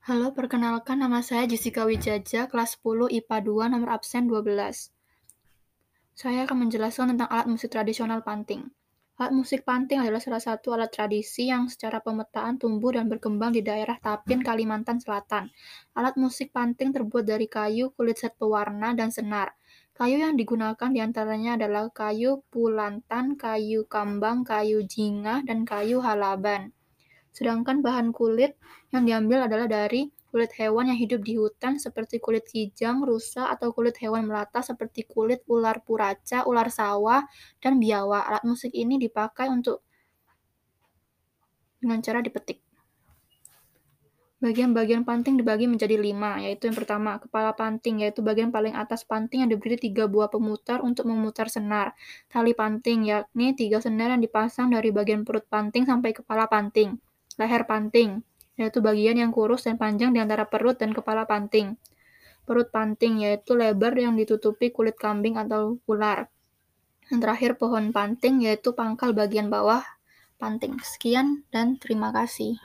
Halo, perkenalkan nama saya Jessica Wijaja, kelas 10 IPA 2, nomor absen 12. Saya akan menjelaskan tentang alat musik tradisional panting. Alat musik panting adalah salah satu alat tradisi yang secara pemetaan tumbuh dan berkembang di daerah Tapin, Kalimantan Selatan. Alat musik panting terbuat dari kayu, kulit set pewarna, dan senar. Kayu yang digunakan di antaranya adalah kayu pulantan, kayu kambang, kayu jingah, dan kayu halaban. Sedangkan bahan kulit yang diambil adalah dari kulit hewan yang hidup di hutan seperti kulit kijang, rusa, atau kulit hewan melata seperti kulit ular puraca, ular sawah, dan biawak. Alat musik ini dipakai untuk dengan cara dipetik. Bagian-bagian panting dibagi menjadi lima, yaitu yang pertama, kepala panting, yaitu bagian paling atas panting yang diberi tiga buah pemutar untuk memutar senar. Tali panting, yakni tiga senar yang dipasang dari bagian perut panting sampai kepala panting. Leher panting, yaitu bagian yang kurus dan panjang di antara perut dan kepala panting. Perut panting, yaitu lebar yang ditutupi kulit kambing atau ular. Yang terakhir, pohon panting, yaitu pangkal bagian bawah panting. Sekian dan terima kasih.